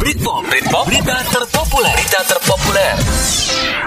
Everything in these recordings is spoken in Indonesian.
Britpop, Britpop, berita terpopuler, berita terpopuler.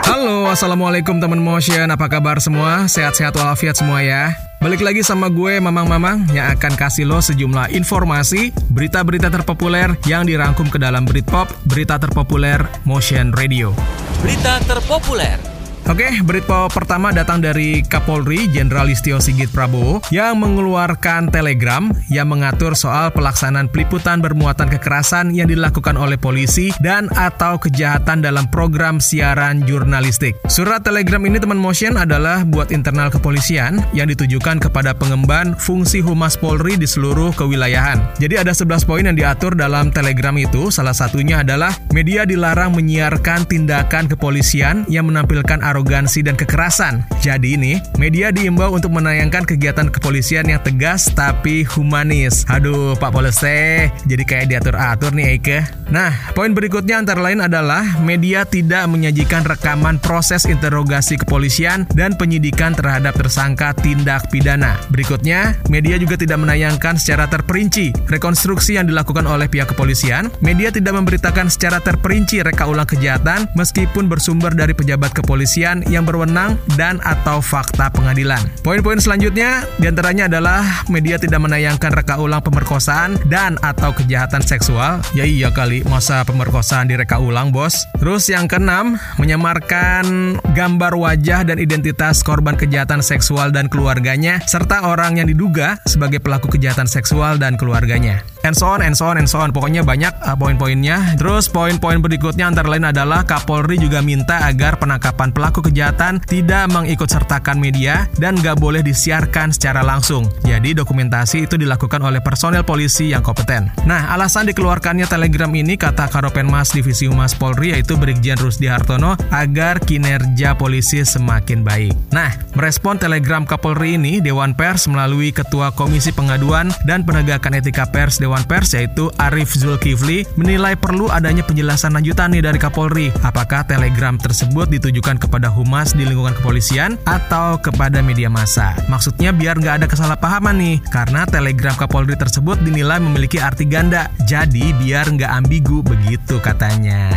Halo, Assalamualaikum teman motion Apa kabar semua? Sehat-sehat walafiat semua ya Balik lagi sama gue Mamang-Mamang Yang akan kasih lo sejumlah informasi Berita-berita terpopuler yang dirangkum ke dalam Britpop Berita terpopuler Motion Radio Berita terpopuler. Oke, berita pertama datang dari Kapolri Jenderal Listio Sigit Prabowo yang mengeluarkan telegram yang mengatur soal pelaksanaan peliputan bermuatan kekerasan yang dilakukan oleh polisi dan atau kejahatan dalam program siaran jurnalistik. Surat telegram ini teman motion adalah buat internal kepolisian yang ditujukan kepada pengemban fungsi Humas Polri di seluruh kewilayahan. Jadi ada 11 poin yang diatur dalam telegram itu, salah satunya adalah media dilarang menyiarkan tindakan kepolisian yang menampilkan arogansi dan kekerasan. Jadi ini, media diimbau untuk menayangkan kegiatan kepolisian yang tegas tapi humanis. Aduh, Pak Polisi, jadi kayak diatur-atur nih Eike. Nah, poin berikutnya antara lain adalah media tidak menyajikan rekaman proses interogasi kepolisian dan penyidikan terhadap tersangka tindak pidana. Berikutnya, media juga tidak menayangkan secara terperinci rekonstruksi yang dilakukan oleh pihak kepolisian. Media tidak memberitakan secara terperinci reka ulang kejahatan meskipun bersumber dari pejabat kepolisian yang berwenang dan atau fakta pengadilan. Poin-poin selanjutnya di antaranya adalah media tidak menayangkan reka ulang pemerkosaan dan atau kejahatan seksual. Ya iya kali, masa pemerkosaan direka ulang bos. Terus yang keenam, menyamarkan gambar wajah dan identitas korban kejahatan seksual dan keluarganya, serta orang yang diduga sebagai pelaku kejahatan seksual dan keluarganya. And so on, and so on, and so on. Pokoknya banyak uh, poin-poinnya. Terus poin-poin berikutnya antara lain adalah Kapolri juga minta agar penangkapan pelaku kejahatan tidak mengikut sertakan media dan gak boleh disiarkan secara langsung. Jadi dokumentasi itu dilakukan oleh personel polisi yang kompeten. Nah, alasan dikeluarkannya telegram ini kata Karopenmas Divisi Humas Polri yaitu Brigjen Rusdi Hartono agar kinerja polisi semakin baik. Nah, merespon telegram Kapolri ini, Dewan Pers melalui Ketua Komisi Pengaduan dan Penegakan Etika Pers Dewan Pers yaitu Arif Zulkifli menilai perlu adanya penjelasan lanjutan nih dari Kapolri. Apakah telegram tersebut ditujukan kepada humas di lingkungan kepolisian atau kepada media massa? Maksudnya biar nggak ada kesalahpahaman nih, karena telegram Kapolri tersebut dinilai memiliki arti ganda. Jadi biar nggak ambigu begitu katanya.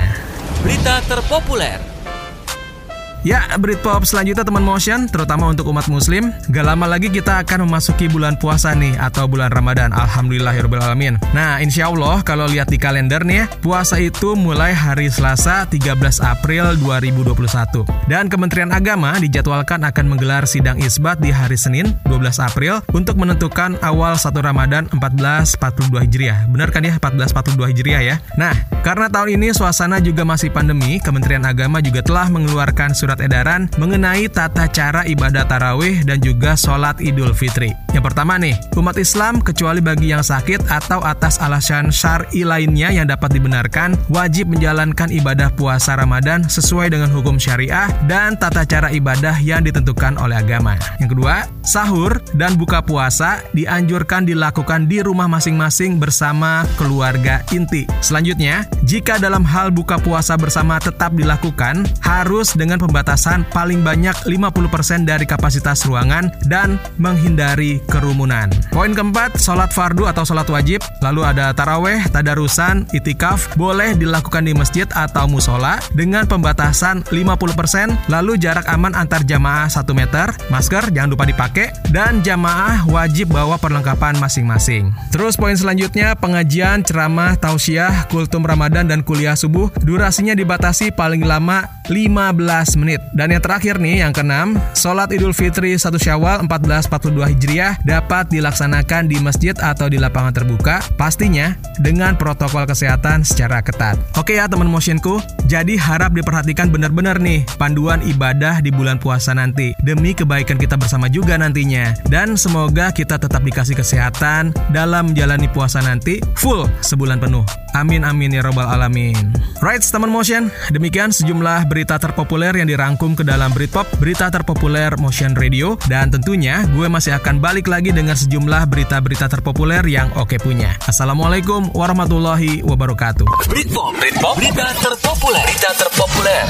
Berita terpopuler. Ya, Britpop selanjutnya teman motion, terutama untuk umat muslim. Gak lama lagi kita akan memasuki bulan puasa nih, atau bulan Ramadan. Alhamdulillahirrahmanirrahim. Nah, insya Allah kalau lihat di kalender nih, puasa itu mulai hari Selasa 13 April 2021. Dan Kementerian Agama dijadwalkan akan menggelar sidang isbat di hari Senin 12 April untuk menentukan awal 1 Ramadan 1442 Hijriah. Benar kan ya 1442 Hijriah ya? Nah, karena tahun ini suasana juga masih pandemi, Kementerian Agama juga telah mengeluarkan surat edaran mengenai tata cara ibadah tarawih dan juga sholat idul fitri. Yang pertama nih, umat Islam kecuali bagi yang sakit atau atas alasan syar'i lainnya yang dapat dibenarkan, wajib menjalankan ibadah puasa Ramadan sesuai dengan hukum syariah dan tata cara ibadah yang ditentukan oleh agama. Yang kedua, sahur dan buka puasa dianjurkan dilakukan di rumah masing-masing bersama keluarga inti. Selanjutnya, jika dalam hal buka puasa bersama tetap dilakukan, harus dengan pembatasan paling banyak 50% dari kapasitas ruangan dan menghindari kerumunan. Poin keempat, sholat fardu atau sholat wajib, lalu ada taraweh, tadarusan, itikaf, boleh dilakukan di masjid atau musola dengan pembatasan 50%, lalu jarak aman antar jamaah 1 meter, masker jangan lupa dipakai, dan jamaah wajib bawa perlengkapan masing-masing. Terus poin selanjutnya, pengajian, ceramah, tausiah, kultum Ramadan, dan kuliah subuh, durasinya dibatasi paling lama 15 menit. Dan yang terakhir nih, yang keenam, sholat idul fitri 1 syawal 1442 Hijriah dapat dilaksanakan di masjid atau di lapangan terbuka, pastinya dengan protokol kesehatan secara ketat. Oke ya teman motionku, jadi harap diperhatikan benar-benar nih panduan ibadah di bulan puasa nanti, demi kebaikan kita bersama juga nantinya. Dan semoga kita tetap dikasih kesehatan dalam menjalani puasa nanti full sebulan penuh. Amin amin ya robbal alamin. Right, teman motion, demikian sejumlah berita terpopuler yang dirangkum ke dalam Britpop, berita terpopuler Motion Radio, dan tentunya gue masih akan balik lagi dengan sejumlah berita-berita terpopuler yang oke punya. Assalamualaikum warahmatullahi wabarakatuh. Britpop, Britpop, berita terpopuler, berita terpopuler.